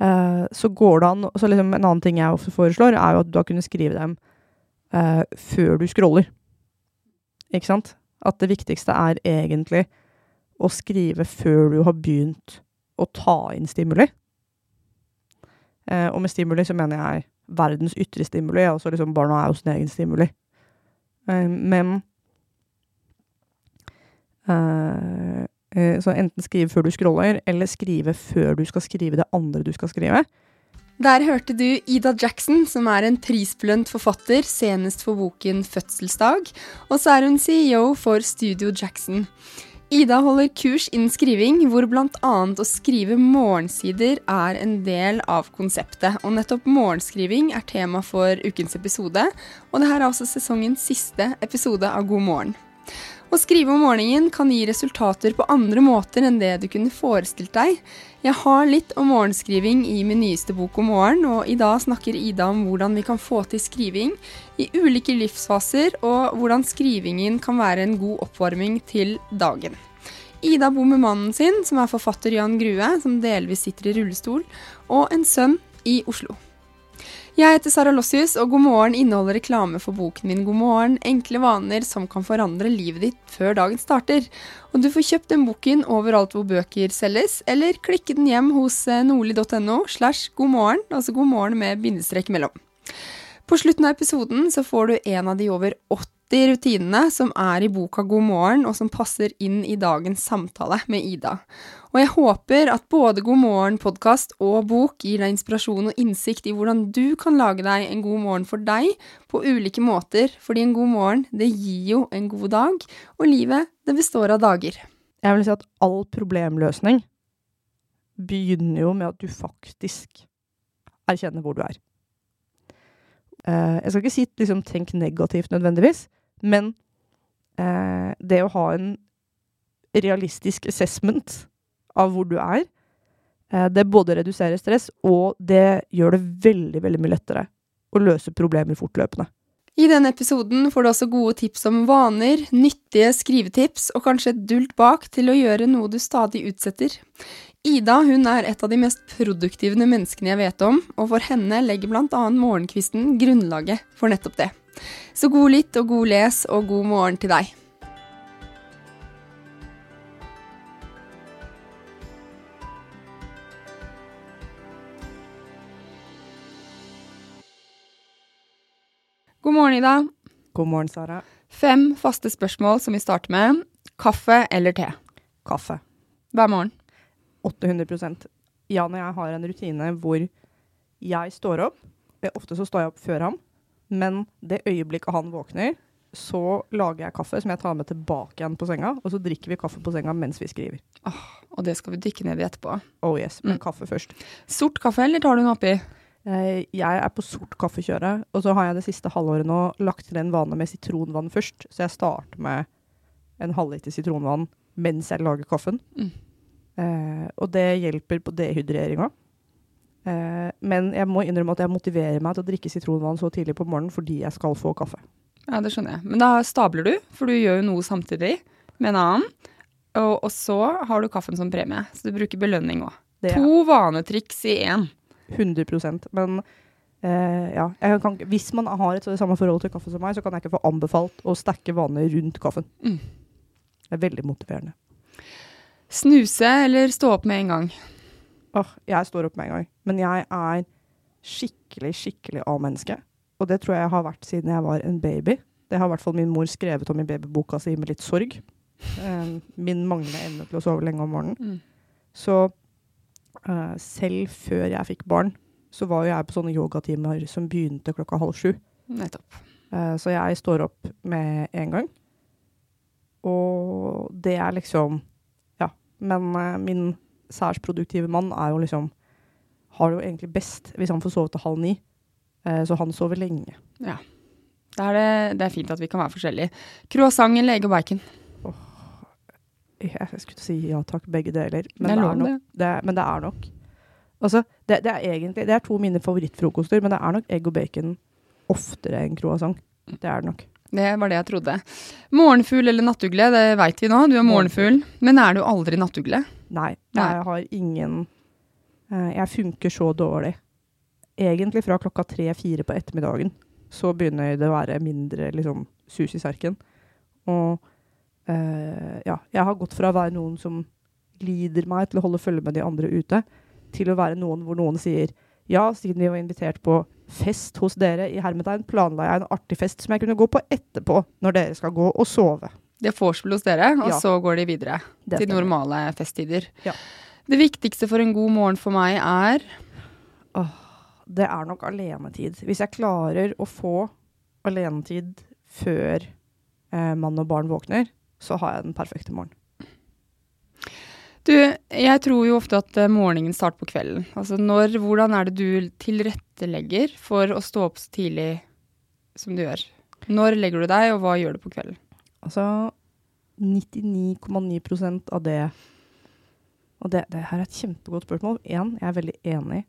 Eh, så går det an Så liksom en annen ting jeg ofte foreslår, er jo at du da kunne skrive dem uh, før du scroller. Ikke sant? At det viktigste er egentlig å skrive før du har begynt å ta inn stimuli. Uh, og med stimuli så mener jeg verdens ytre stimuli, altså liksom barna er jo sin egen stimuli. Men Så enten skrive før du scroller, eller skrive før du skal skrive det andre du skal skrive. Der hørte du Ida Jackson, som er en prisbelønt forfatter, senest for boken 'Fødselsdag', og så er hun CEO for Studio Jackson. Ida holder kurs innen skriving, hvor bl.a. å skrive morgensider er en del av konseptet. Og nettopp morgenskriving er tema for ukens episode, og dette er også sesongens siste episode av God morgen. Å skrive om morgenen kan gi resultater på andre måter enn det du kunne forestilt deg. Jeg har litt om morgenskriving i min nyeste bok om morgen, og i dag snakker Ida om hvordan vi kan få til skriving i ulike livsfaser, og hvordan skrivingen kan være en god oppvarming til dagen. Ida bor med mannen sin, som er forfatter Jan Grue, som delvis sitter i rullestol, og en sønn i Oslo. Jeg heter Sara Lossius, og God morgen inneholder reklame for boken min God morgen, enkle vaner som kan forandre livet ditt før dagen starter. Og du får kjøpt den boken overalt hvor bøker selges, eller klikke den hjem hos nordli.no slash god morgen, altså god morgen med bindestrek mellom. På slutten av episoden så får du en av de over 80 rutinene som er i boka God morgen, og som passer inn i dagens samtale med Ida. Og jeg håper at både God morgen-podkast og bok gir deg inspirasjon og innsikt i hvordan du kan lage deg en god morgen for deg på ulike måter, fordi en god morgen, det gir jo en god dag, og livet, det består av dager. Jeg vil si at all problemløsning begynner jo med at du faktisk erkjenner hvor du er. Eh, jeg skal ikke si liksom, tenk negativt nødvendigvis, men eh, det å ha en realistisk assessment av hvor du er, eh, det både reduserer stress, og det gjør det veldig, veldig mye lettere å løse problemer fortløpende. I denne episoden får du også gode tips om vaner, nyttige skrivetips og kanskje et dult bak til å gjøre noe du stadig utsetter. Ida hun er et av de mest produktive menneskene jeg vet om, og for henne legger bl.a. morgenkvisten grunnlaget for nettopp det. Så god lytt og god les og god morgen til deg. God morgen, Ida. God morgen, Sara. Fem faste spørsmål som vi starter med. Kaffe eller te? Kaffe. Hver morgen. 800% Jan og jeg har en rutine hvor jeg står opp. Eh, Ofte så står jeg opp før ham, men det øyeblikket han våkner, så lager jeg kaffe som jeg tar med tilbake igjen på senga, og så drikker vi kaffe på senga mens vi skriver. Oh, og det skal vi dykke ned i etterpå. Oh yes, men Mm. kaffe først. Sort kaffe, eller tar du den oppi? Eh, Jeg er på sort kaffekjøret, og så har jeg det siste halvåret nå lagt til en vane med sitronvann først. Så jeg starter med en halvliter sitronvann mens jeg lager kaffen. Mm. Eh, og det hjelper på dehydreringa. Eh, men jeg må innrømme at jeg motiverer meg til å drikke sitronvann så tidlig på morgenen fordi jeg skal få kaffe. Ja, det skjønner jeg. Men da stabler du, for du gjør jo noe samtidig med en annen. Og, og så har du kaffen som premie, så du bruker belønning òg. To vanetriks i én. 100% Men eh, ja, kan, hvis man har et samme forhold til kaffe som meg, så kan jeg ikke få anbefalt å stakke vaner rundt kaffen. Mm. Det er veldig motiverende. Snuse eller stå opp med en gang? Åh, jeg står opp med en gang. Men jeg er skikkelig, skikkelig A-menneske. Og det tror jeg jeg har vært siden jeg var en baby. Det har i hvert fall min mor skrevet om i babyboka si med litt sorg. Um, min manglende evne til å sove lenge om morgenen. Mm. Så uh, selv før jeg fikk barn, så var jo jeg på sånne yogatimer som begynte klokka halv sju. Nettopp. Uh, så jeg står opp med en gang. Og det er liksom Ja. Men uh, min særs produktive mann er jo liksom Har det jo egentlig best hvis han får sove til halv ni. Eh, så han sover lenge. Da er det, det er fint at vi kan være forskjellige. Croissant eller egg og bacon? Jeg, jeg skulle si ja takk, begge deler. Men Det er det er nok. det. Det, men det er nok Altså, det, det er egentlig Det er to mine favorittfrokoster, men det er nok egg og bacon oftere enn croissant. Det er det nok. Det var det jeg trodde. Morgenfugl eller nattugle, det veit vi nå. Du er morgenfugl. Men er du aldri nattugle? Nei, Nei. jeg har ingen eh, Jeg funker så dårlig. Egentlig fra klokka tre-fire på ettermiddagen så begynner det å være mindre liksom, sus i serken. Og eh, ja, jeg har gått fra å være noen som lider meg til å holde følge med de andre ute, til å være noen hvor noen sier ja, siden vi var invitert på fest hos dere i hermetegn, planla jeg en artig fest som jeg kunne gå på etterpå, når dere skal gå og sove. Det er vorspiel hos dere, og Ja. så går de videre til normale festtider. Ja. Det viktigste for en god morgen for meg er det er nok alenetid. Hvis jeg klarer å få alenetid før eh, mann og barn våkner, så har jeg den perfekte morgenen. Du, jeg tror jo ofte at eh, morgenen starter på kvelden. Altså når, hvordan er det du tilrettelegger for å stå opp så tidlig som du gjør? Når legger du deg, og hva gjør du på kvelden? Altså 99,9% av det Og det, det her er et kjempegodt spørsmål. Én, jeg er veldig enig.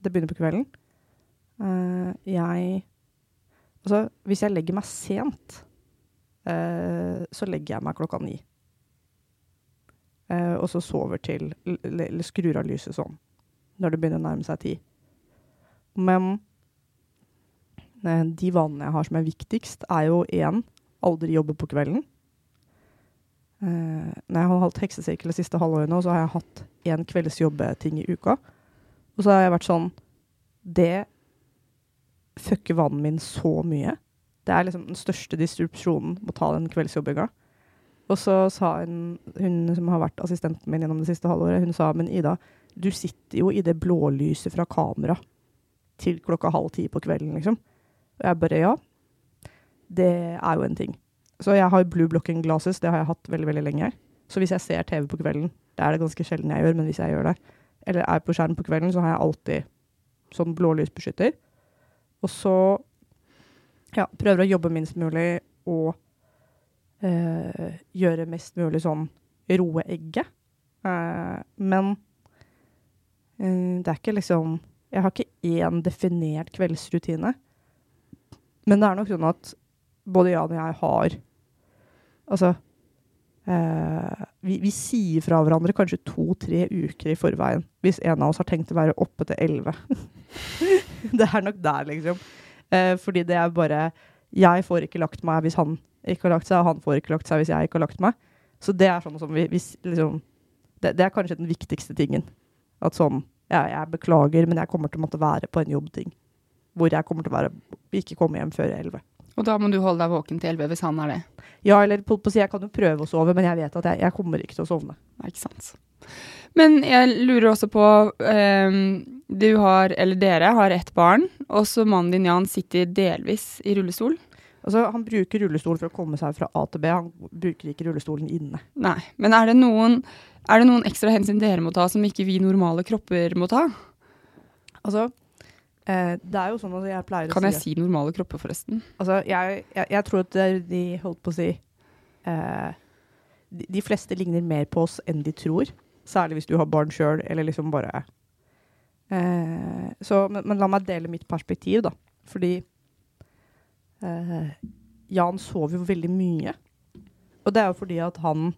Det begynner på kvelden. Uh, jeg Altså, hvis jeg legger meg sent, uh, så legger jeg meg klokka ni. Uh, og så sover til Eller skrur av lyset sånn når det begynner å nærme seg ti. Men de vanene jeg har som er viktigst, er jo én aldri jobbe på kvelden. Uh, når jeg har holdt heksesirkel det siste halvåret nå, så har jeg hatt én kveldsjobbeting i uka. Og så har jeg vært sånn Det fucker vanen min så mye. Det er liksom den største distrupsjonen å ta den kveldsjobbinga. Og så sa hun, hun som har vært assistenten min gjennom det siste halvåret, hun sa men Ida, du sitter jo i det blålyset fra kamera til klokka halv ti på kvelden, liksom. Og jeg bare ja. Det er jo en ting. Så jeg har blue blocking glasses, det har jeg hatt veldig, veldig lenge. Så hvis jeg ser TV på kvelden, det er det ganske sjelden jeg gjør, men hvis jeg gjør det, eller er på skjerm på kvelden, så har jeg alltid sånn blålysbeskytter. Og så ja, prøver å jobbe minst mulig og eh, gjøre mest mulig sånn roe egget. Eh, men eh, det er ikke liksom Jeg har ikke én definert kveldsrutine. Men det er nok sånn at både Jan og jeg har Altså eh, vi, vi sier fra hverandre kanskje to-tre uker i forveien hvis en av oss har tenkt å være oppe til elleve. det er nok der, liksom. Eh, fordi det er bare Jeg får ikke lagt meg hvis han ikke har lagt seg, og han får ikke lagt seg hvis jeg ikke har lagt meg. Så det er sånn som vi, hvis, liksom det, det er kanskje den viktigste tingen. At sånn ja, Jeg beklager, men jeg kommer til å måtte være på en jobbting. Hvor jeg kommer til å være ikke komme hjem før elleve. Og da må du holde deg våken til elleve hvis han er det. Ja, eller på, på jeg kan jo prøve å sove, men jeg vet at jeg, jeg kommer ikke til å sovne. Nei, Ikke sant. Men jeg lurer også på ehm, Du har, eller dere, har ett barn. Også mannen din Jan sitter delvis i rullestol. Altså, Han bruker rullestol for å komme seg fra A til B. Han bruker ikke rullestolen inne. Nei. Men er det noen, er det noen ekstra hensyn dere må ta som ikke vi normale kropper må ta? Altså, det er jo sånn at jeg pleier Kan å jeg si normale kropper, forresten? Altså, jeg, jeg, jeg tror at de holdt på å si eh, de, de fleste ligner mer på oss enn de tror. Særlig hvis du har barn sjøl, eller liksom bare eh, så, men, men la meg dele mitt perspektiv, da. Fordi eh, Jan sover jo veldig mye. Og det er jo fordi at han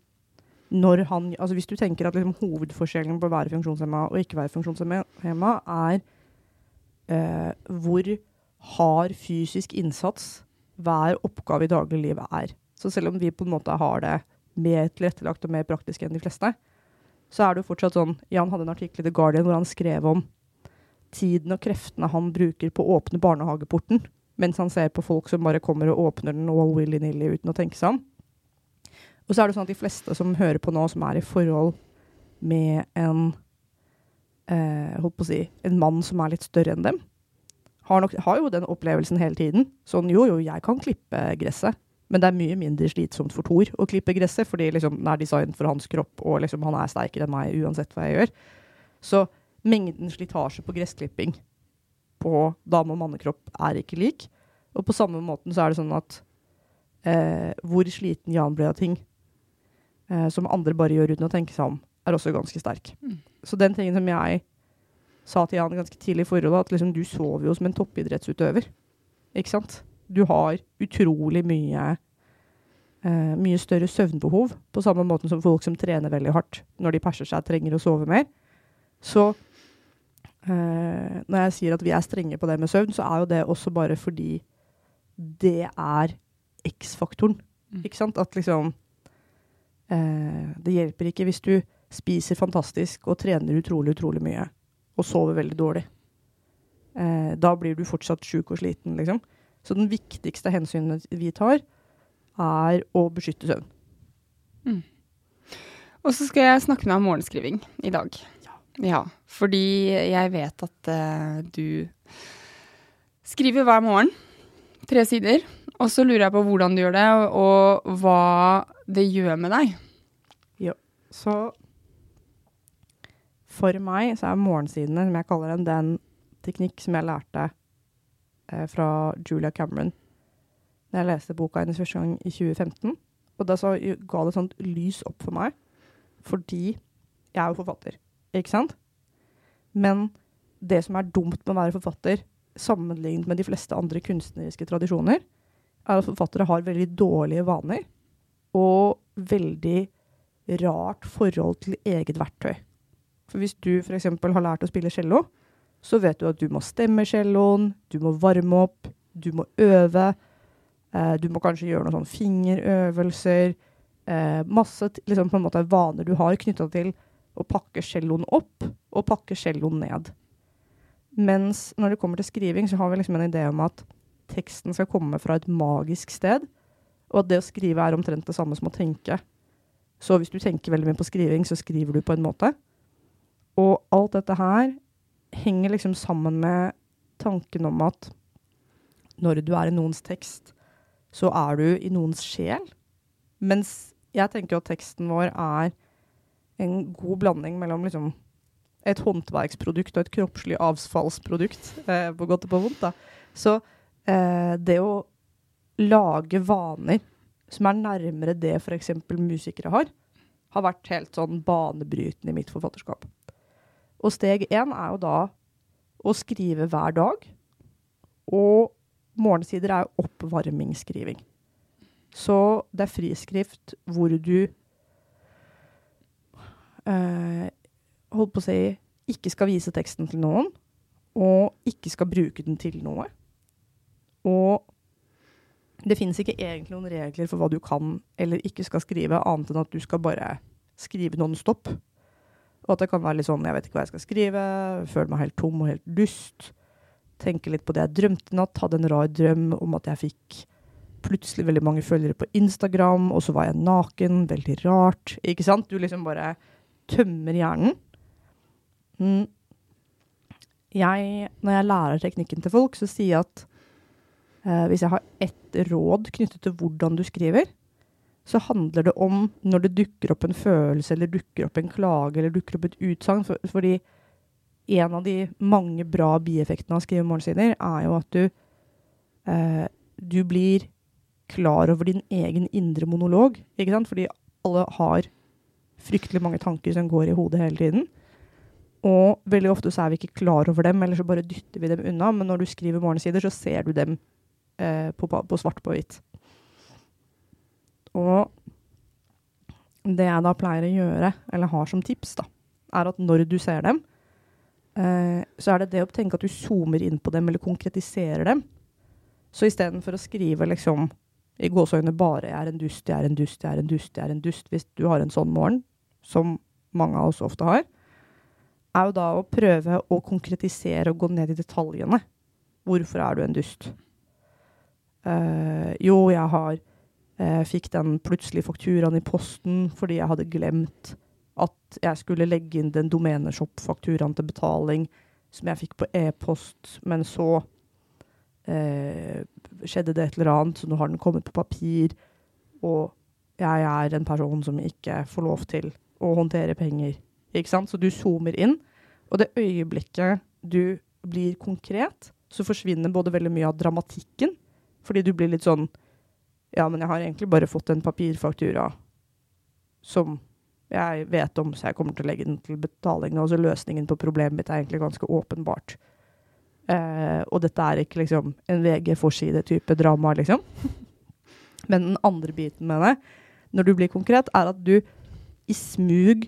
når han, altså Hvis du tenker at liksom hovedforskjellen på å være funksjonshemma og ikke være funksjonshemma er eh, hvor hard fysisk innsats hver oppgave i dagliglivet er. Så selv om vi på en måte har det mer tilrettelagt og mer praktisk enn de fleste, så er det jo fortsatt sånn Jan hadde en artikkel i The Guardian hvor han skrev om tiden og kreftene han bruker på å åpne barnehageporten, mens han ser på folk som bare kommer og åpner den all willy-nilly uten å tenke seg om. Og så er det sånn at de fleste som hører på nå, som er i forhold med en eh, holdt på å si, en mann som er litt større enn dem, har, nok, har jo den opplevelsen hele tiden. Sånn jo, jo, jeg kan klippe gresset, men det er mye mindre slitsomt for Thor å klippe gresset, fordi liksom, den er designet for hans kropp, og liksom, han er sterkere enn meg uansett hva jeg gjør. Så mengden slitasje på gressklipping på dame- og mannekropp er ikke lik. Og på samme måten så er det sånn at eh, hvor sliten Jan ble av ting eh, som andre bare gjør uten å tenke seg om, er også ganske sterk. Mm. Så den tingen som jeg sa til Jan ganske tidlig i forholdet, at liksom, du sover jo som en toppidrettsutøver. Ikke sant? Du har utrolig mye eh, mye større søvnbehov, på samme måte som folk som trener veldig hardt når de perser seg, trenger å sove mer. Så eh, når jeg sier at vi er strenge på det med søvn, så er jo det også bare fordi det er X-faktoren. Mm. Ikke sant? At liksom eh, Det hjelper ikke hvis du spiser fantastisk og trener utrolig, utrolig mye og sover veldig dårlig. Eh, da blir du fortsatt sjuk og sliten, liksom. Så den viktigste hensynet vi tar, er å beskytte søvn. Og så skal jeg snakke med deg om morgenskriving i dag. Ja. Ja, fordi jeg vet at uh, du skriver hver morgen tre sider. Og så lurer jeg på hvordan du gjør det, og, og hva det gjør med deg. Ja, Så for meg så er morgensidene, som jeg kaller den, den teknikk som jeg lærte eh, fra Julia Cameron da jeg leste boka hennes første gang i 2015. Og da så ga det sånt lys opp for meg, fordi jeg er jo forfatter, ikke sant? Men det som er dumt med å være forfatter, sammenlignet med de fleste andre kunstneriske tradisjoner, er at forfattere har veldig dårlige vaner og veldig rart forhold til eget verktøy. For hvis du f.eks. har lært å spille cello, så vet du at du må stemme celloen, du må varme opp, du må øve. Eh, du må kanskje gjøre noen sånn fingerøvelser. Eh, masse liksom, på en måte vaner du har knytta til å pakke celloen opp og pakke celloen ned. Mens når det kommer til skriving, så har vi liksom en idé om at teksten skal komme fra et magisk sted, og at det å skrive er omtrent det samme som å tenke. Så hvis du tenker veldig mye på skriving, så skriver du på en måte. Og alt dette her henger liksom sammen med tanken om at når du er i noens tekst, så er du i noens sjel. Mens jeg tenker at teksten vår er en god blanding mellom liksom et håndverksprodukt og et kroppslig avfallsprodukt, eh, på godt og på vondt. da. Så eh, det å lage vaner som er nærmere det f.eks. musikere har, har vært helt sånn banebrytende i mitt forfatterskap. Og steg én er jo da å skrive hver dag. Og morgensider er oppvarmingsskriving. Så det er friskrift hvor du eh, holdt på å si ikke skal vise teksten til noen, og ikke skal bruke den til noe. Og det finnes ikke egentlig noen regler for hva du kan eller ikke skal skrive, annet enn at du skal bare skrive non stop. Og at det kan være litt sånn jeg vet ikke hva jeg skal skrive, føler meg helt tom og helt dust. Tenke litt på det jeg drømte i natt, hadde en rar drøm om at jeg fikk plutselig veldig mange følgere på Instagram, og så var jeg naken, veldig rart. Ikke sant? Du liksom bare tømmer hjernen. Mm. Jeg, når jeg lærer teknikken til folk, så sier jeg at eh, hvis jeg har ett råd knyttet til hvordan du skriver, så handler det om når det dukker opp en følelse, eller dukker opp en klage, eller dukker opp et utsagn. For, fordi en av de mange bra bieffektene av å skrive morgensider, er jo at du, eh, du blir klar over din egen indre monolog. Ikke sant? Fordi alle har fryktelig mange tanker som går i hodet hele tiden. Og veldig ofte så er vi ikke klar over dem, eller så bare dytter vi dem unna. Men når du skriver morgensider, så ser du dem eh, på, på svart på hvitt. Og det jeg da pleier å gjøre, eller har som tips, da, er at når du ser dem, eh, så er det det å tenke at du zoomer inn på dem, eller konkretiserer dem. Så istedenfor å skrive liksom i gåseøyne bare 'jeg er en dust, jeg er en dust, jeg er en dust', jeg er en dust, hvis du har en sånn morgen, som mange av oss ofte har, er jo da å prøve å konkretisere og gå ned i detaljene. Hvorfor er du en dust? Eh, jo, jeg har uh, fikk den plutselige fakturaen i posten fordi jeg hadde glemt at jeg skulle legge inn den domeneshop-fakturaen til betaling som jeg fikk på e-post, men så eh, skjedde det et eller annet, så nå har den kommet på papir, og jeg er en person som ikke får lov til å håndtere penger. Ikke sant? Så du zoomer inn, og det øyeblikket du blir konkret, så forsvinner både veldig mye av dramatikken, fordi du blir litt sånn Ja, men jeg har egentlig bare fått en papirfaktura som jeg vet om, så jeg kommer til å legge den til betaling. Og så løsningen på problemet mitt er egentlig ganske åpenbart. Eh, og dette er ikke liksom en VG-forside-type drama, liksom. Men den andre biten med det, når du blir konkret, er at du i smug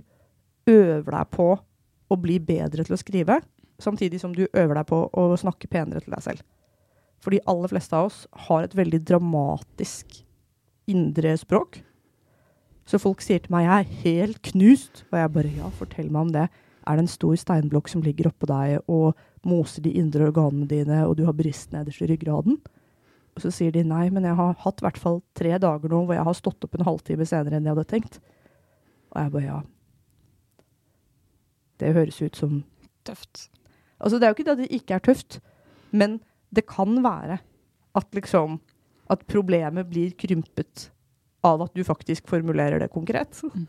øver deg på å bli bedre til å skrive, samtidig som du øver deg på å snakke penere til deg selv. For de aller fleste av oss har et veldig dramatisk indre språk. Så folk sier til meg 'jeg er helt knust', og jeg bare 'ja, fortell meg om det'. Er det en stor steinblokk som ligger oppå deg og moser de indre organene dine, og du har brist nederst i ryggraden? Og så sier de nei, men jeg har hatt i hvert fall tre dager nå hvor jeg har stått opp en halvtime senere enn jeg hadde tenkt. Og jeg bare ja. Det høres ut som Tøft. Altså, det er jo ikke det at det ikke er tøft, men det kan være at liksom At problemet blir krympet av at du faktisk formulerer det konkret. Mm.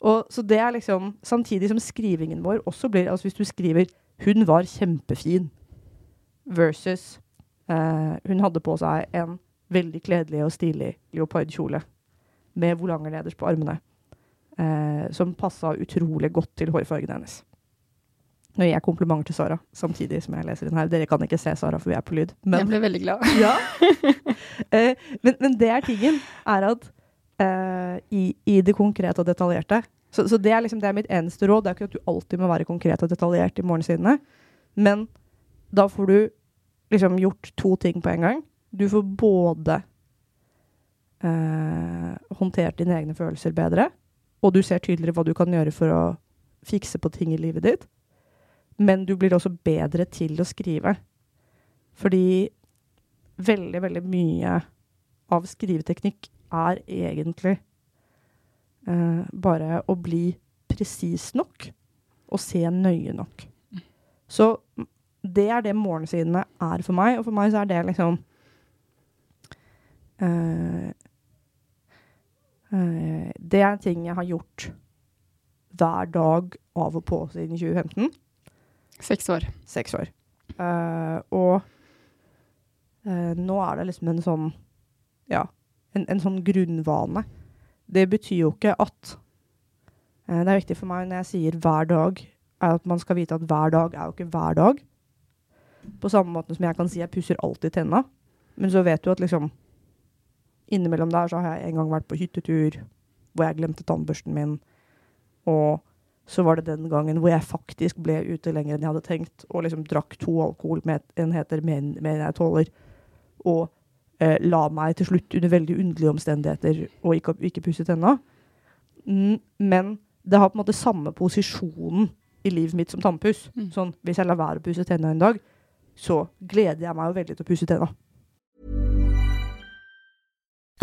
Og så det er liksom Samtidig som skrivingen vår også blir Altså hvis du skriver 'Hun var kjempefin' versus eh, 'Hun hadde på seg en veldig kledelig og stilig leopardkjole med volanger nederst på armene', eh, som passa utrolig godt til hårfargen hennes. Nå gir jeg komplimenter til Sara samtidig som jeg leser den her. Dere kan ikke se Sara, for vi er på lyd. Men, Jeg ble veldig glad. ja. Eh, men, men det er tingen, er at eh, i, i det konkrete og detaljerte Så, så det, er liksom, det er mitt eneste råd. Det er ikke at du alltid må være konkret og detaljert i morgensidene, men da får du liksom gjort to ting på en gang. Du får både eh, håndtert dine egne følelser bedre, og du ser tydeligere hva du kan gjøre for å fikse på ting i livet ditt. Men du blir også bedre til å skrive. Fordi veldig, veldig mye av skriveteknikk er egentlig eh, bare å bli presis nok og se nøye nok. Så det er det morgensidene er for meg, og for meg så er det liksom eh, eh, Det er ting jeg har gjort hver dag av og på siden 2015 Seks år. seks år. Uh, og uh, nå er det liksom en sånn Ja, en, en sånn grunnvane. Det betyr jo ikke at uh, Det er viktig for meg når jeg sier hver dag, er at man skal vite at hver dag er jo ikke hver dag. På samme måte som jeg kan si jeg pusser alltid tenna. Men så vet du at liksom Innimellom der så har jeg en gang vært på hyttetur hvor jeg glemte tannbørsten min. Og så var det den gangen hvor jeg faktisk ble ute lenger enn jeg hadde tenkt, og liksom drakk to alkoholenheter mer enn jeg tåler, og eh, la meg til slutt under veldig underlige omstendigheter og ikke, ikke pusse tenna. Mm, men det har på en måte samme posisjonen i livet mitt som tannpuss. Mm. Sånn, hvis jeg lar være å pusse tenna en dag, så gleder jeg meg jo veldig til å pusse tenna.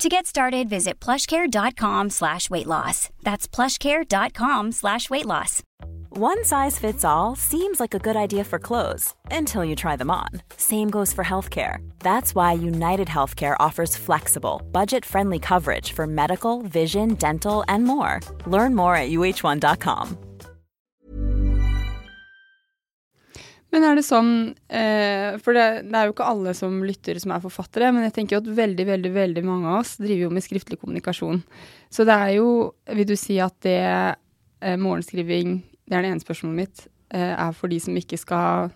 To get started, visit plushcare.com slash weight loss. That's plushcare.com slash weight loss. One size fits all seems like a good idea for clothes until you try them on. Same goes for healthcare. That's why United Healthcare offers flexible, budget friendly coverage for medical, vision, dental, and more. Learn more at uh1.com. Men er det sånn eh, For det, det, er jo ikke alle som lytter som er forfattere, men jeg tenker jo at veldig, veldig, veldig mange av oss driver jo med skriftlig kommunikasjon. Så det er jo Vil du si at det eh, morgenskriving Det er det ene spørsmålet mitt. Eh, er for de som ikke skal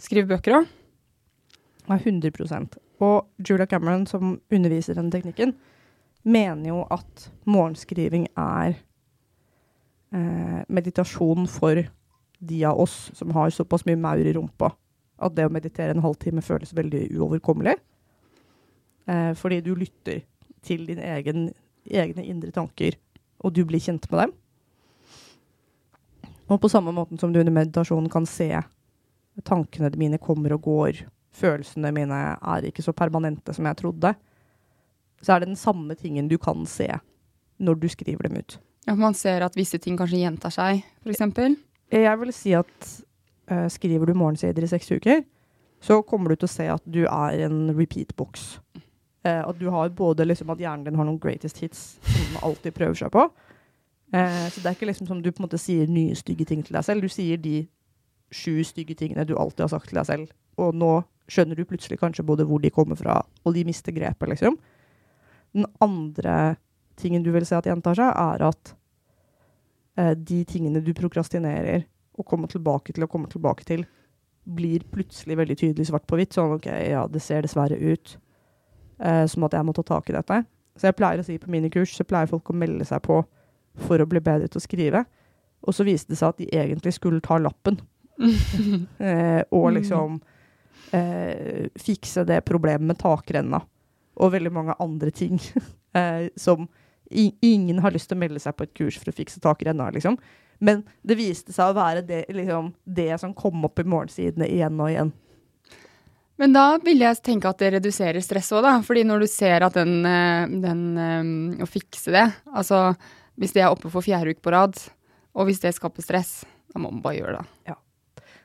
skrive bøker òg? Ja, 100% Og Julia Cameron, som underviser denne teknikken, mener jo at morgenskriving er eh, meditasjon for de av oss som har såpass mye maur i rumpa at det å meditere en halvtime føles veldig uoverkommelig. Eh, fordi du lytter til dine egen, egne indre tanker, og du blir kjent med dem. Og på samme måten som du under meditasjonen kan se tankene mine kommer og går, følelsene mine er ikke så permanente som jeg trodde, så er det den samme tingen du kan se når du skriver dem ut. Ja, Man ser at visse ting kanskje gjentar seg, f.eks.? Jeg vil si at uh, skriver du morgensider i seks uker, så kommer du til å se at du er en repeat-boks. Uh, at du har både liksom at hjernen din har noen greatest hits som den alltid prøver seg på. Uh, så det er ikke liksom som du på en måte sier nye stygge ting til deg selv. Du sier de sju stygge tingene du alltid har sagt til deg selv. Og nå skjønner du plutselig kanskje både hvor de kommer fra, og de mister grepet, liksom. Den andre tingen du vil se at gjentar seg, er at eh, de tingene du prokrastinerer og kommer tilbake til og kommer tilbake til, blir plutselig veldig tydelig svart på hvitt. Sånn OK, ja, det ser dessverre ut eh, som at jeg må ta tak i dette. Så jeg pleier å si på mine kurs så pleier folk å melde seg på for å bli bedre til å skrive. Og så viste det seg at de egentlig skulle ta lappen. eh, og liksom eh, fikse det problemet med takrenna. Og veldig mange andre ting eh, som ingen har lyst til å melde seg på et kurs for å fikse takrenna, liksom. Men det viste seg å være det, liksom, det som kom opp i morgensidene igjen og igjen. Men da vil jeg tenke at det reduserer stress òg, da. Fordi når du ser at den, eh, den um, Å fikse det Altså hvis det er oppe for fjerde uke på rad, og hvis det skaper stress, da må man bare gjøre det. Ja.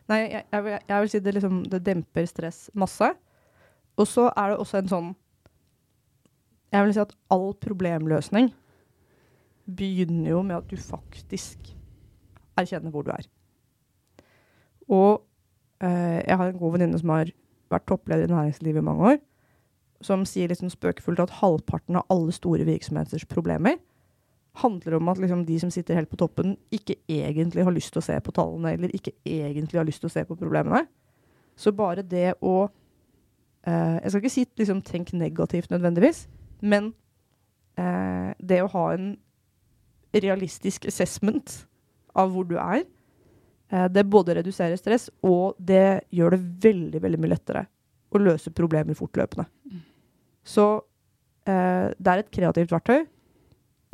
Nei, jeg, jeg, vil, jeg vil si det liksom Det demper stress masse. Og så er det også en sånn jeg vil si at all problemløsning begynner jo med at du faktisk erkjenner hvor du er. Og eh, jeg har en god venninne som har vært toppleder i næringslivet i mange år, som sier liksom spøkefullt at halvparten av alle store virksomheters problemer handler om at liksom de som sitter helt på toppen, ikke egentlig har lyst til å se på tallene, eller ikke egentlig har lyst til å se på problemene. Så bare det å eh, Jeg skal ikke si liksom, tenk negativt nødvendigvis, men eh, det å ha en realistisk assessment av hvor du er, eh, det både reduserer stress, og det gjør det veldig, veldig mye lettere å løse problemer fortløpende. Mm. Så eh, det er et kreativt verktøy.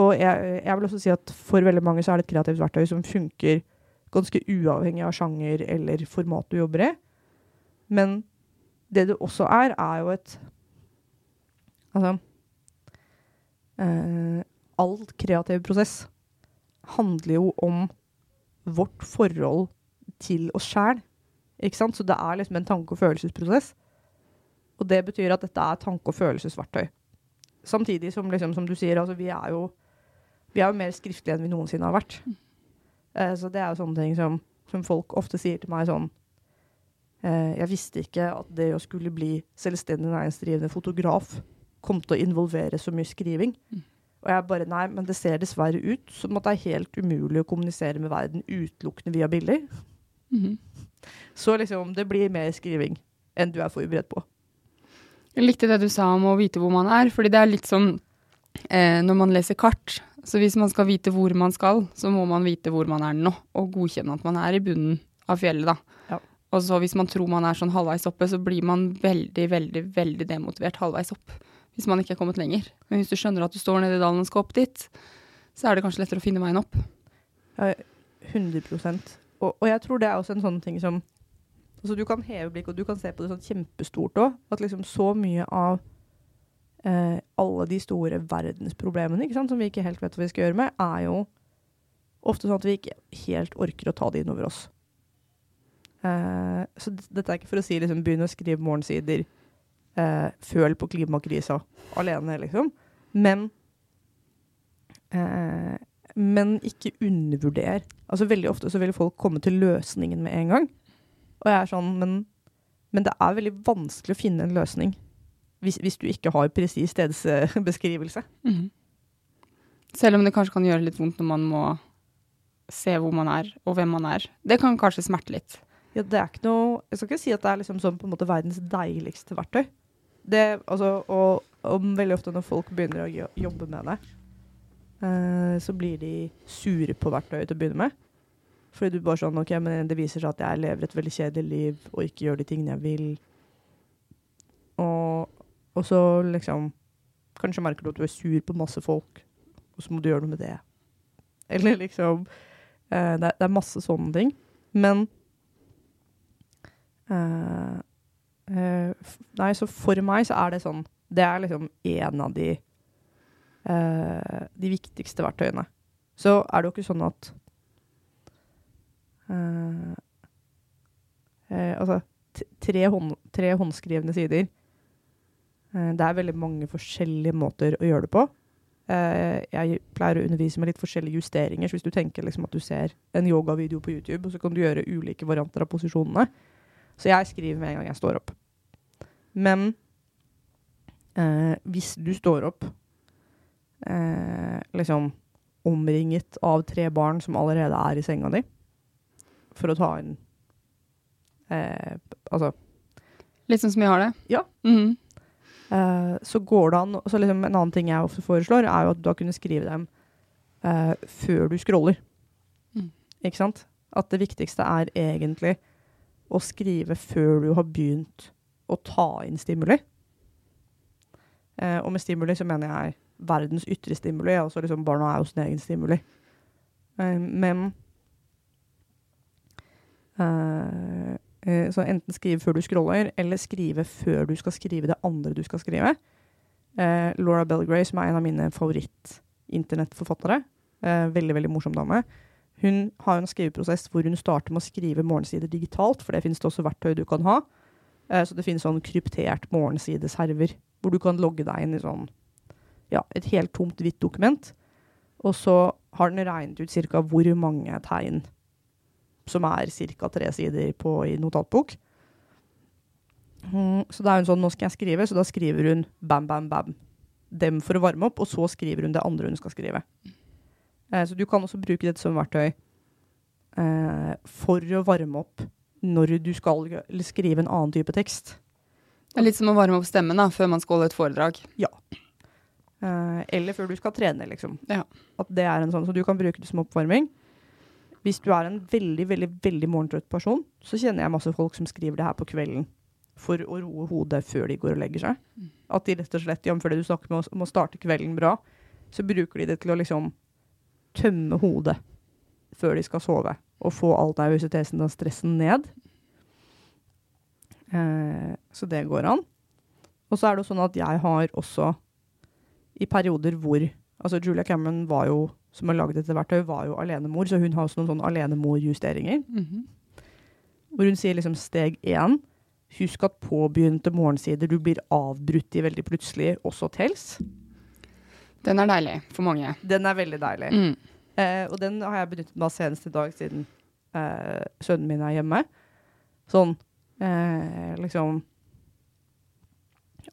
Og jeg, jeg, vil også si at for veldig mange så er det et kreativt verktøy som funker ganske uavhengig av sjanger eller format du jobber i. Men det det også er, er jo et Altså eh, all kreativ prosess handler jo om vårt forhold til oss sjæl. Så det er liksom en tanke- og følelsesprosess. Og det betyr at dette er tanke- og følelsesverktøy. Samtidig som, liksom, som du sier, altså, vi er jo vi er jo mer skriftlige enn vi noensinne har vært. Eh, så det er jo sånne ting som, som, folk ofte sier til meg sånn eh, Jeg visste ikke at det å skulle bli selvstendig næringsdrivende fotograf kom til å involvere så mye skriving. Mm. Og jeg bare Nei, men det ser dessverre ut som at det er helt umulig å kommunisere med verden utelukkende via bilder. Mm -hmm. Så liksom, det blir mer skriving enn du er forberedt på. Jeg likte det du sa om å vite hvor man er, fordi det er litt som eh, når man leser kart, Så hvis man skal vite hvor man skal, så må man vite hvor man er nå, og godkjenne at man er i bunnen av fjellet, da. Ja. Og så hvis man tror man er sånn halvveis oppe, så blir man veldig, veldig, veldig demotivert halvveis opp. Hvis man ikke er kommet lenger. Men hvis du skjønner at du står nede i dalen og skal opp dit, så er det kanskje lettere å finne veien opp. Ja, 100 og, og jeg tror det er også en sånn ting som altså Du kan heve blikket, og du kan se på det sånn kjempestort òg. At liksom så mye av eh, alle de store verdensproblemene sant, som vi ikke helt vet hva vi skal gjøre med, er jo ofte sånn at vi ikke helt orker å ta det inn over oss. Eh, så dette er ikke for å si liksom, begynn å skrive morgensider, eh, føle på klimakrisa alene, liksom. Men eh, men ikke undervurder. Altså Veldig ofte så vil folk komme til løsningen med en gang. Og jeg er sånn, men, men det er veldig vanskelig å finne en løsning hvis, hvis du ikke har presis stedsbeskrivelse. Mhm. Selv om det kanskje kan gjøre litt vondt når man må se hvor man er, og hvem man er. Det kan kanskje smerte litt. Ja, det er ikke noe Jeg skal ikke si at det er liksom sånn på en måte verdens deiligste verktøy. Det, altså, og, og veldig ofte når folk begynner å jobbe med det, uh, så blir de sure på verktøyet til å begynne med. Fordi du bare sånn OK, men det viser seg at jeg lever et veldig kjedelig liv og ikke gjør de tingene jeg vil. Og, og så liksom Kanskje merker du at du er sur på masse folk, og så må du gjøre noe med det. Eller liksom uh, det, er- det er masse sånne ting. Men eh, f- Nei, så for meg så er det sånn Det er liksom en av de uh, de viktigste verktøyene. Så er det jo ikke sånn at uh, Altså, tre, hånd, tre håndskrevne sider Det er veldig mange forskjellige måter å gjøre det på. Jeg pleier å undervise med litt forskjellige justeringer. Så hvis du tenker liksom at du ser en yogavideo på YouTube, og så kan du gjøre ulike varianter av posisjonene. Så jeg skriver med en gang jeg står opp. Men eh, hvis du står opp eh, liksom omringet av tre barn som allerede er i senga di, for å ta inn eh, Altså Litt sånn som jeg har det. Ja. Mhm. Eh, så går det an så liksom En annen ting jeg ofte foreslår, er jo at du da kunne skrive dem eh, før du scroller. Mm. Ikke sant? At det viktigste er egentlig å skrive før du har begynt å ta inn stimuli. Eh, og med stimuli så mener jeg verdens ytre stimuli. Altså liksom barna er jo sin egen stimuli. Eh, men eh, eh, Så enten skrive før du scroller, eller skrive før du skal skrive det andre du skal skrive. Eh, Laura Belgray, som er en av mine favoritt-internettforfattere, veldig veldig morsom dame, hun har en skriveprosess hvor hun starter med å skrive morgensider digitalt, for det finnes det også verktøy du kan ha. Eh, så det finnes sånn kryptert morgensideserver, hvor du kan logge deg inn i sånn ja, et helt tomt hvitt dokument. Og så har den regnet ut ca. hvor mange tegn som er ca. tre sider på i notatbok. Mm, så da er hun sånn, nå skal jeg skrive, så da skriver hun bam, bam, bam. Dem for å varme opp, og så skriver hun det andre hun skal skrive. Eh, så du kan også bruke dette som verktøy eh, for å varme opp når du skal skrive en annen type tekst. Det er litt som å varme opp stemmen da, før man skal holde et foredrag. Eh, eller før du skal trene, liksom. Ja. At det er en sånn, så du kan bruke det som oppvarming. Hvis du er en veldig, veldig veldig morgentrøtt person, så kjenner jeg masse folk som skriver det her på kvelden for å roe hodet før de går og legger seg. At de rett og slett, jf. det du snakker med om å starte kvelden bra, så bruker de det til å liksom tømme hodet før de skal sove, og få all nervøsiteten og stressen ned. Eh, så det går an. Og så er det jo sånn at jeg har også i perioder hvor Altså Julia Cameron var jo, som har laget dette verktøyet, var jo alenemor, så hun har også noen sånne alenemorjusteringer. Mhm. Hvor hun sier liksom steg én Husk at påbegynte morgensider du blir avbrutt i veldig plutselig, også tels. Den er deilig for mange. Den er veldig deilig. Mm. Eh, og den har jeg benyttet meg av senest i dag, siden eh, sønnen min er hjemme. Sånn eh, liksom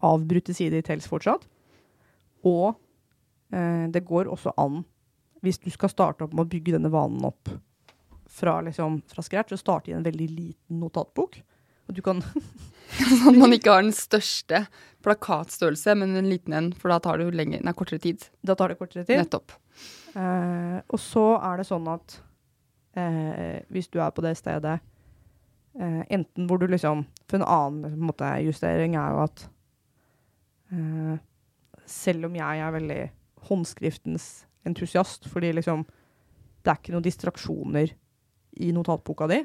Avbrutte sider tels fortsatt. Og eh, det går også an, hvis du skal starte opp med å bygge denne vanen opp fra, liksom, fra scratch, å starte i en veldig liten notatbok. Og du kan Sånn at man ikke har den største plakatstørrelse, men en liten en, for da tar det jo lenger, nei, kortere tid. Da tar det kortere tid. Nettopp. Eh, og så er det sånn at eh, hvis du er på det stedet eh, Enten hvor du liksom For en annen måte, justering er jo at selv om jeg er veldig håndskriftens entusiast, fordi liksom det er ikke noen distraksjoner i notatboka di,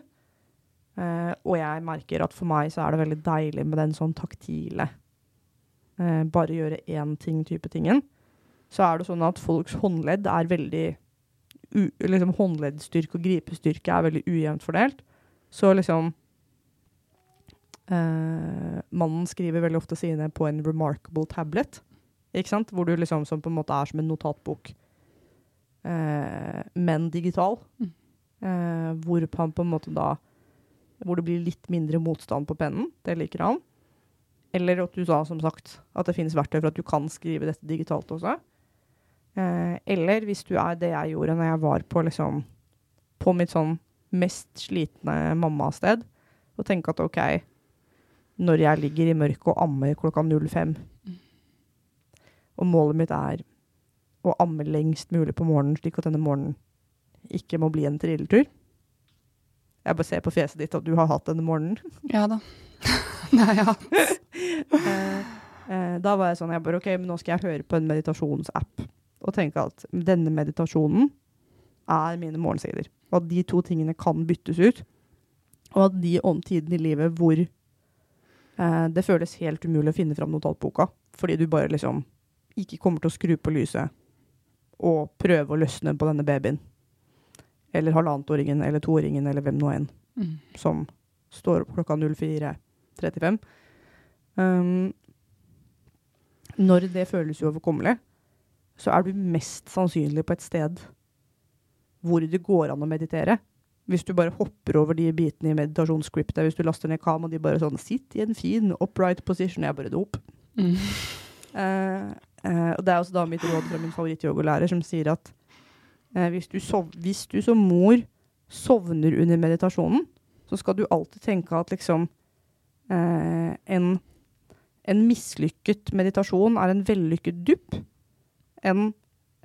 eh, og jeg merker at for meg så er det veldig deilig med den sånn taktile eh, Bare gjøre én ting-type tingen så er det sånn at folks håndledd er veldig liksom Håndleddstyrke og gripestyrke er veldig ujevnt fordelt. Så liksom eh, Mannen skriver veldig ofte sine på en remarkable tablet, ikke sant? Hvor du liksom som på en måte er som en notatbok, eh, men digital. Mm. Eh, hvor han på en måte da Hvor det blir litt mindre motstand på pennen. Det liker han. Eller at du sa, som sagt, at det finnes verktøy for at du kan skrive dette digitalt også. Eh, eller hvis du er det jeg gjorde når jeg var på liksom På mitt sånn mest slitne mammasted, og tenke at OK, når jeg ligger i mørket og ammer klokka 05, og målet mitt er å amme lengst mulig på morgenen, slik at denne morgenen ikke må bli en trilletur Jeg bare ser på fjeset ditt at du har hatt denne morgenen. Ja da. Nei, ja. Eh, eh, da var jeg sånn jeg bare, OK, men nå skal jeg høre på en meditasjonsapp og tenke at denne meditasjonen er mine morgensider. Og at de to tingene kan byttes ut. Og at de om tiden i livet hvor eh, det føles helt umulig å finne fram notatboka, fordi du bare liksom ikke kommer til å skru på lyset og prøve å løsne på denne babyen. Eller halvannetåringen eller toåringen eller hvem nå enn Mm. som står opp klokka 04.35. Um, når det føles uoverkommelig, så er du mest sannsynlig på et sted hvor det går an å meditere. Hvis du bare hopper over de bitene i meditasjonsscriptet, hvis du laster ned kam, og de bare sånn Sitt i en fin upright position. Jeg bare dop. Mm. Uh, uh, og det er også da mitt råd fra min favorittyogalærer, som sier at uh, hvis, du sov hvis du som mor sovner under meditasjonen, så skal du alltid tenke at liksom en, en mislykket meditasjon er en vellykket dupp. En,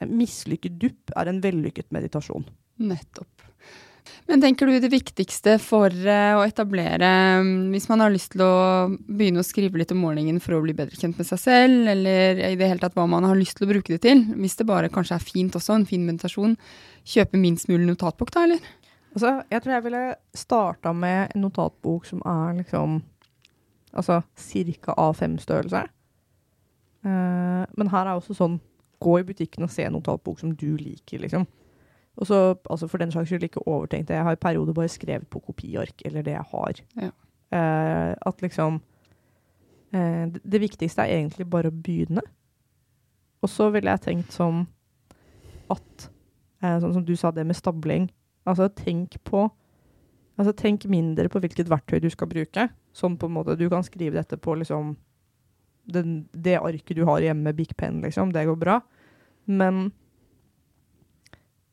mislykket dupp er en vellykket meditasjon. Nettopp. Men tenker du det viktigste for eh, å etablere, mm, hvis man har lyst til å begynne å skrive litt om morgenen for å bli bedre kjent med seg selv, eller i det hele tatt hva man har lyst til å bruke det til, hvis det bare kanskje er fint også, en fin meditasjon, kjøpe minst mulig notatbok da, eller? Altså, jeg tror jeg ville starta med en notatbok som er liksom Altså ca. A5-størrelse. Eh, men her er også sånn Gå i butikken og se en notatbok som du liker, liksom. Og så, altså for den saks skyld, ikke overtenkt det. Jeg har i perioder bare skrevet på kopiark, eller det jeg har. Ja. Eh, at liksom eh, det, viktigste er egentlig bare å begynne. Og så ville jeg tenkt som at eh, Sånn som du sa det med stabling. Altså tenk på Altså tenk mindre på hvilket verktøy du skal bruke. Sånn på en måte Du kan skrive dette på liksom den, det arket du har hjemme med Big Pen, liksom. Det går bra. Men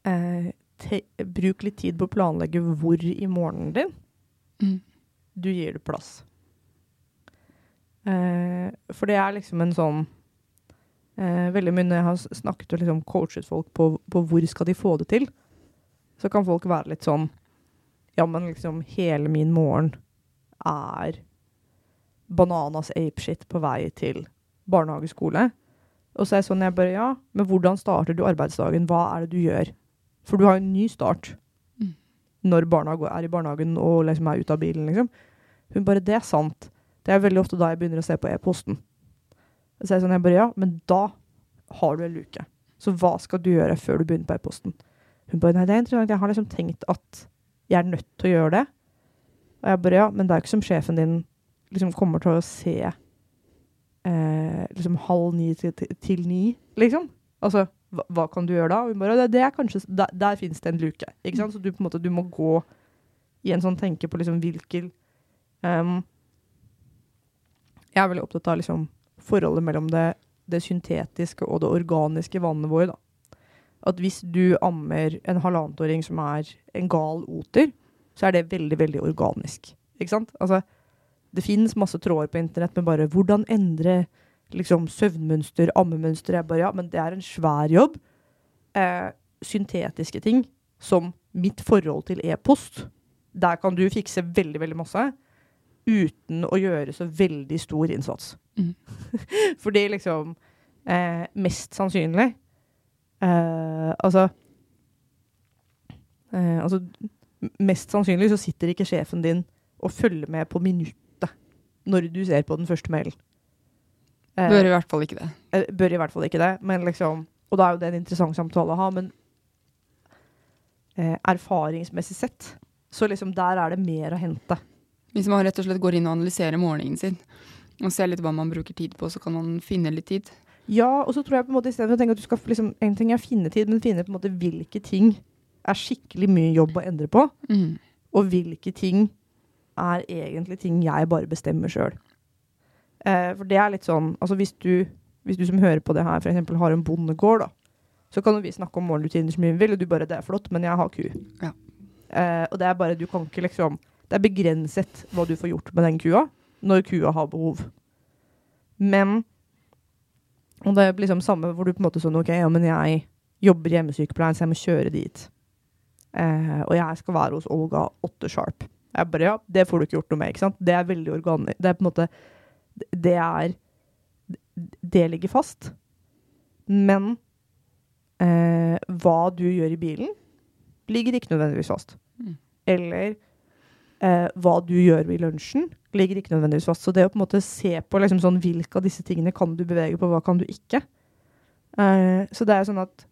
eh, te, bruk litt tid på å planlegge hvor i morgenen din Mm. du gir det plass. Eh, for det er liksom en sånn eh, Veldig mye når jeg har snakket og liksom coachet folk på, på hvor skal de få det til, så kan folk være litt sånn Ja, men liksom hele min morgen er bananas apeshit på vei til barnehageskole. Og så er jeg sånn, jeg bare, ja, men hvordan starter du arbeidsdagen? Hva er det du gjør? For du har jo en ny start Mm. når barna er i barnehagen og liksom er ute av bilen, liksom. Hun bare, det er sant. Det er veldig ofte da jeg begynner å se på e-posten. Så er jeg sånn, jeg bare, ja, men da har du en luke. Så hva skal du gjøre før du begynner på e-posten? Hun bare, nei, det er interessant. Jeg har liksom tenkt at jeg er nødt til å gjøre det. Og jeg bare, ja, men det er jo ikke som sjefen din liksom kommer til å se eh, liksom halv ni til, til, ni, liksom. Altså, hva, hva kan du gjøre da? Og hun bare, det, det er kanskje, der, der finnes det en luke, ikke sant? Så du på en måte, du må gå i en sånn tenke på liksom hvilken um, Jeg er veldig opptatt av liksom forholdet mellom det, det syntetiske og det organiske vannet vårt, da. At hvis du ammer en halvannetåring som er en gal oter, så er det veldig, veldig organisk. Ikke sant? Altså, det finnes masse tråder på internett med bare hvordan endre liksom søvnmønster, ammemønster. Jeg bare, ja, men det er en svær jobb. Eh, syntetiske ting, som mitt forhold til e-post. Der kan du fikse veldig, veldig masse. Uten å gjøre så veldig stor innsats. Mm. Fordi liksom eh, Mest sannsynlig eh, Altså eh, Altså Mest sannsynlig så sitter ikke sjefen din og følger med på minuttet når du ser på den første mailen. Eh, Bør i hvert fall ikke det. Eh, Bør i hvert fall ikke det, men liksom Og da er jo det en interessant samtale å ha, men eh, erfaringsmessig sett, så liksom der er det mer å hente. Hvis man rett og slett går inn og analyserer morgenen sin, og ser litt hva man bruker tid på, så kan man finne litt tid. Ja, og så tror jeg på en måte istedenfor å tenke at du skal liksom, En ting er finne tid, men finne på en måte hvilke ting er skikkelig mye jobb å endre på, Mm. og hvilke ting er egentlig ting jeg bare bestemmer sjøl. Eh, for det er litt sånn Altså hvis du, hvis du som hører på det her, f.eks. har en bondegård, da, så kan vi snakke om morgenrutiner mye vi vil, og du bare 'Det er flott, men jeg har ku'. Ja. Eh, og det er bare Du kan ikke liksom Det er begrenset hva du får gjort med den kua når kua har behov. Men Og det er liksom samme hvor du på en måte sånn OK, ja, men jeg jobber i hjemmesykepleien, så jeg må kjøre dit. Eh, og jeg skal være hos Olga åtte sharp. Jeg bare, ja, Det får du ikke gjort noe med. ikke sant? Det er veldig organisk. Det er på en måte Det er Det ligger fast. Men eh, hva du gjør i bilen, ligger ikke nødvendigvis fast. Mm. Eller eh, hva du gjør i lunsjen, ligger ikke nødvendigvis fast. Så det å på en måte se på liksom sånn, hvilke av disse tingene kan du bevege på, hva kan du ikke. Eh, så det er sånn at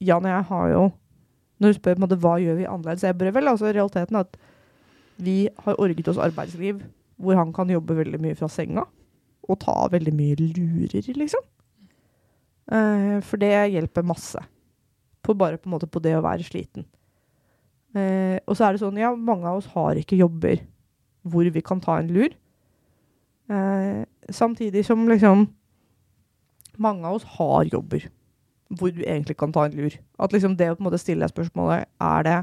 Jan og jeg har jo Når du spør på en måte, hva gjør vi annerledes, jeg bare vel altså realiteten at vi har orget oss arbeidsliv hvor han kan jobbe veldig mye fra senga. Og ta veldig mye lurer, liksom. Eh, for det hjelper masse. På bare på på det å være sliten. Eh, og så er det sånn, ja, mange av oss har ikke jobber hvor vi kan ta en lur. Eh, samtidig som liksom mange av oss har jobber hvor du egentlig kan ta en lur. At liksom det å på en måte stille deg spørsmålet er det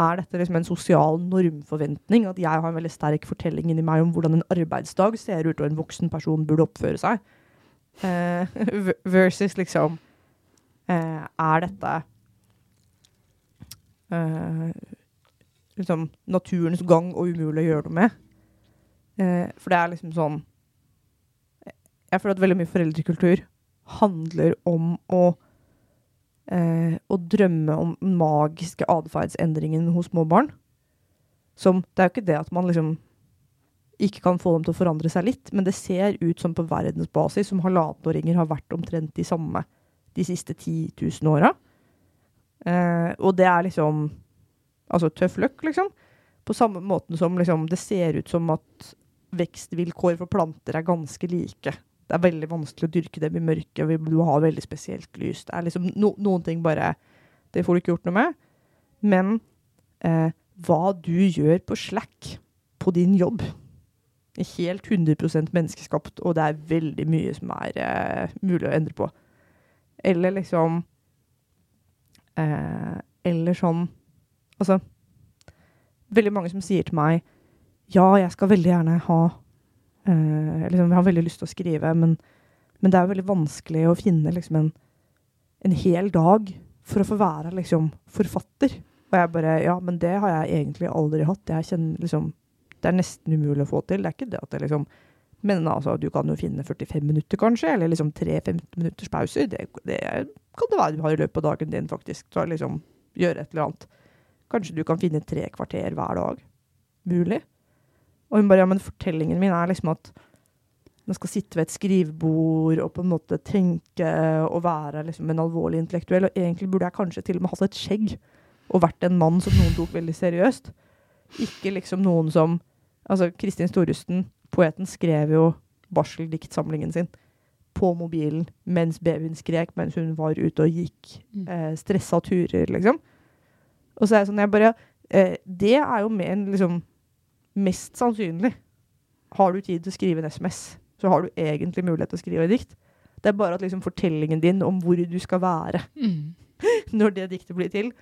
er dette liksom en sosial normforventning? At jeg har en veldig sterk fortelling inni meg om hvordan en arbeidsdag ser ut, og en voksen person burde oppføre seg? Uh, versus liksom uh, Er dette uh, liksom naturens gang og umulig å gjøre noe med? For det er liksom sånn Jeg føler at veldig mye foreldrekultur handler om å eh, å drømme om magiske atferdsendringen hos små barn. Som Det er jo ikke det at man liksom ikke kan få dem til å forandre seg litt, men det ser ut som på verdensbasis som halvannenåringer har vært omtrent de samme de siste 10 000 åra. Eh, og det er liksom Altså tøff løkk, liksom. På samme måten som liksom, det ser ut som at vekstvilkår for planter er ganske like. Det er veldig vanskelig å dyrke dem i mørket, vi må ha veldig spesielt lys. Det er liksom no, noen ting bare Det får du ikke gjort noe med. Men eh, hva du gjør på Slack, på din jobb, er helt 100 menneskeskapt, og det er veldig mye som er eh, mulig å endre på. Eller liksom eh, Eller sånn Altså Veldig mange som sier til meg Ja, jeg skal veldig gjerne ha eh, liksom, Jeg har veldig lyst til å skrive, men, men det er veldig vanskelig å finne liksom en, en hel dag for å få være liksom forfatter. Og jeg bare Ja, men det har jeg egentlig aldri hatt. Kjenner liksom Det er nesten umulig å få til. Det er ikke det at det liksom Men altså, du kan jo finne 45 minutter, kanskje, eller liksom tre 15 minutters pauser. Det, det kan det være du har i løpet av dagen din, faktisk. Så liksom gjøre et eller annet. Kanskje du kan finne tre kvarter hver dag. Mulig. Og hun bare Ja, men fortellingen min er liksom at man skal sitte ved et skrivebord og på en måte tenke og være liksom en alvorlig intellektuell. Og egentlig burde jeg kanskje til og med hatt et skjegg og vært en mann som noen tok veldig seriøst. Ikke liksom noen som Altså, Kristin Storusten, poeten, skrev jo barseldiktsamlingen sin på mobilen mens babyen skrek, mens hun var ute og gikk eh, stressa turer, liksom. Og så er jeg sånn jeg bare eh, Det er jo mer en liksom Mest sannsynlig har du tid til å skrive en SMS, så har du egentlig mulighet til å skrive et dikt. Det er bare at liksom fortellingen din om hvor du skal være Mm. når det diktet blir til,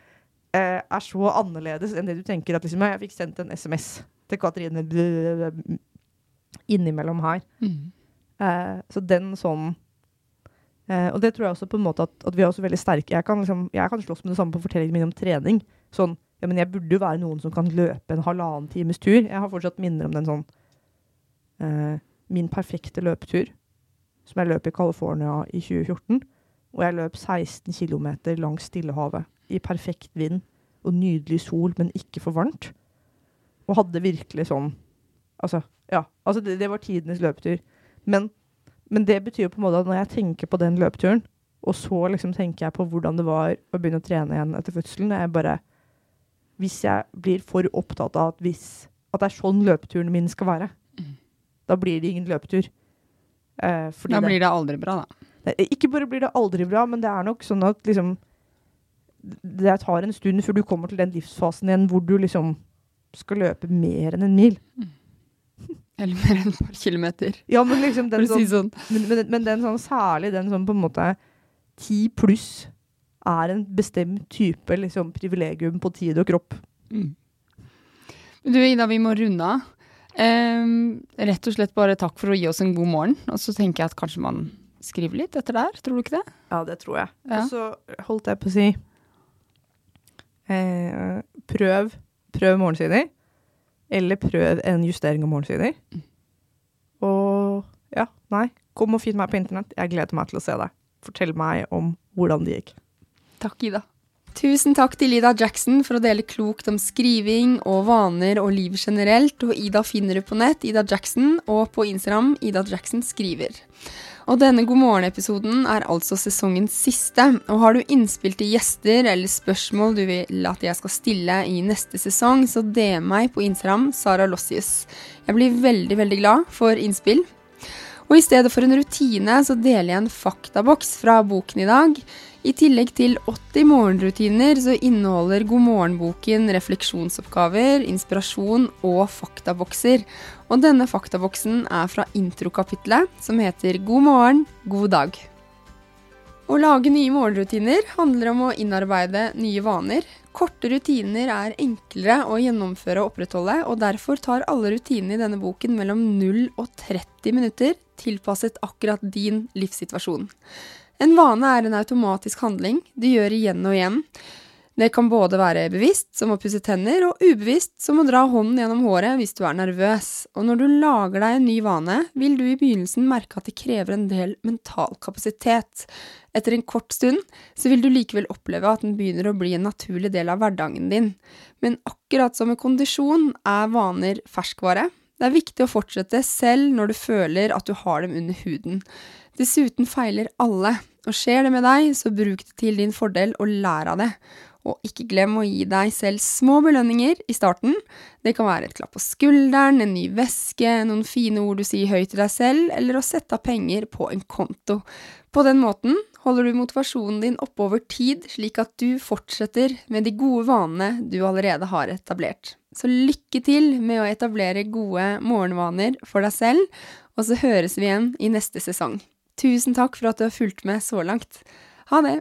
eh, er så annerledes enn det du tenker at liksom, jeg fikk sendt en SMS til Katrine innimellom her. Mm. Eh, så den sånn eh, Og det tror jeg også på en måte at, at vi er også veldig sterke. Jeg kan, liksom, jeg kan slåss med det samme på fortellingen min om trening. Sånn, ja, men jeg burde jo være noen som kan løpe en halvannen times tur. Jeg har fortsatt minner om den sånn eh, Min perfekte løpetur, som jeg løp i California i 2014. Og jeg løp 16 km langs Stillehavet i perfekt vind og nydelig sol, men ikke for varmt. Og hadde virkelig sånn Altså, ja. Altså, det, det var tidenes løpetur. Men, men, det betyr jo på en måte at når jeg tenker på den løpeturen, og så liksom tenker jeg på hvordan det var å begynne å trene igjen etter fødselen, jeg bare Hvis jeg blir for opptatt av at, hvis, at det er sånn løpeturen min skal være, mm. da blir det ingen løpetur. Eh, da blir det, det aldri bra, da. Det, ikke bare blir det aldri bra, men det er nok sånn at liksom Det tar en stund før du kommer til den livsfasen igjen hvor du liksom skal løpe mer enn en mil. Mm. Eller mer enn et par kilometer. Ja, men liksom den sånn, si sånn. Men, men, men, den sånn, særlig den sånn på en måte ti pluss er en bestemt type liksom, privilegium på tid og kropp. Mm. Du Ida, vi må runde av. Um, rett og slett bare takk for å gi oss en god morgen. Og så tenker jeg at kanskje man skriver litt etter der. Tror du ikke det? Ja, det tror jeg. Ja. Og så holdt jeg på å si eh, Prøv, prøv morgensider. Eller prøv en justering av morgensider. Mm. Og ja, nei. Kom og finn meg på internett. Jeg gleder meg til å se deg. Fortell meg om hvordan det gikk. Takk, Ida. Tusen takk til Ida Jackson for å dele klokt om skriving og vaner og livet generelt. Og Ida finner du på nett, Ida Jackson, og på Instagram, Ida Jackson skriver. Og denne God morgen-episoden er altså sesongens siste. Og har du innspill til gjester eller spørsmål du vil at jeg skal stille i neste sesong, så DM meg på Instagram, Sara Lossius. Jeg blir veldig, veldig glad for innspill. Og i stedet for en rutine, så deler jeg en faktaboks fra boken i dag. I tillegg til 80 morgenrutiner så inneholder God morgen-boken refleksjonsoppgaver, inspirasjon og faktabokser. Og denne faktaboksen er fra introkapitlet, som heter God morgen, god dag. Å lage nye morgenrutiner handler om å innarbeide nye vaner. Korte rutiner er enklere å gjennomføre og opprettholde, og derfor tar alle rutinene i denne boken mellom 0 og 30 minutter, tilpasset akkurat din livssituasjon. En vane er en automatisk handling du gjør igjen og igjen. Det kan både være bevisst, som å pusse tenner, og ubevisst, som å dra hånden gjennom håret hvis du er nervøs. Og når du lager deg en ny vane, vil du i begynnelsen merke at det krever en del mental kapasitet. Etter en kort stund så vil du likevel oppleve at den begynner å bli en naturlig del av hverdagen din. Men akkurat som med kondisjon er vaner ferskvare. Det er viktig å fortsette selv når du føler at du har dem under huden. Dessuten feiler alle, og skjer det med deg, så bruk det til din fordel og lær av det. Og ikke glem å gi deg selv små belønninger i starten. Det kan være et klapp på skulderen, en ny veske, noen fine ord du sier høyt til deg selv, eller å sette av penger på en konto. På den måten holder du motivasjonen din oppe over tid, slik at du fortsetter med de gode vanene du allerede har etablert. Så lykke til med å etablere gode morgenvaner for deg selv, og så høres vi igjen i neste sesong. Tusen takk for at du har fulgt med så langt. Ha det!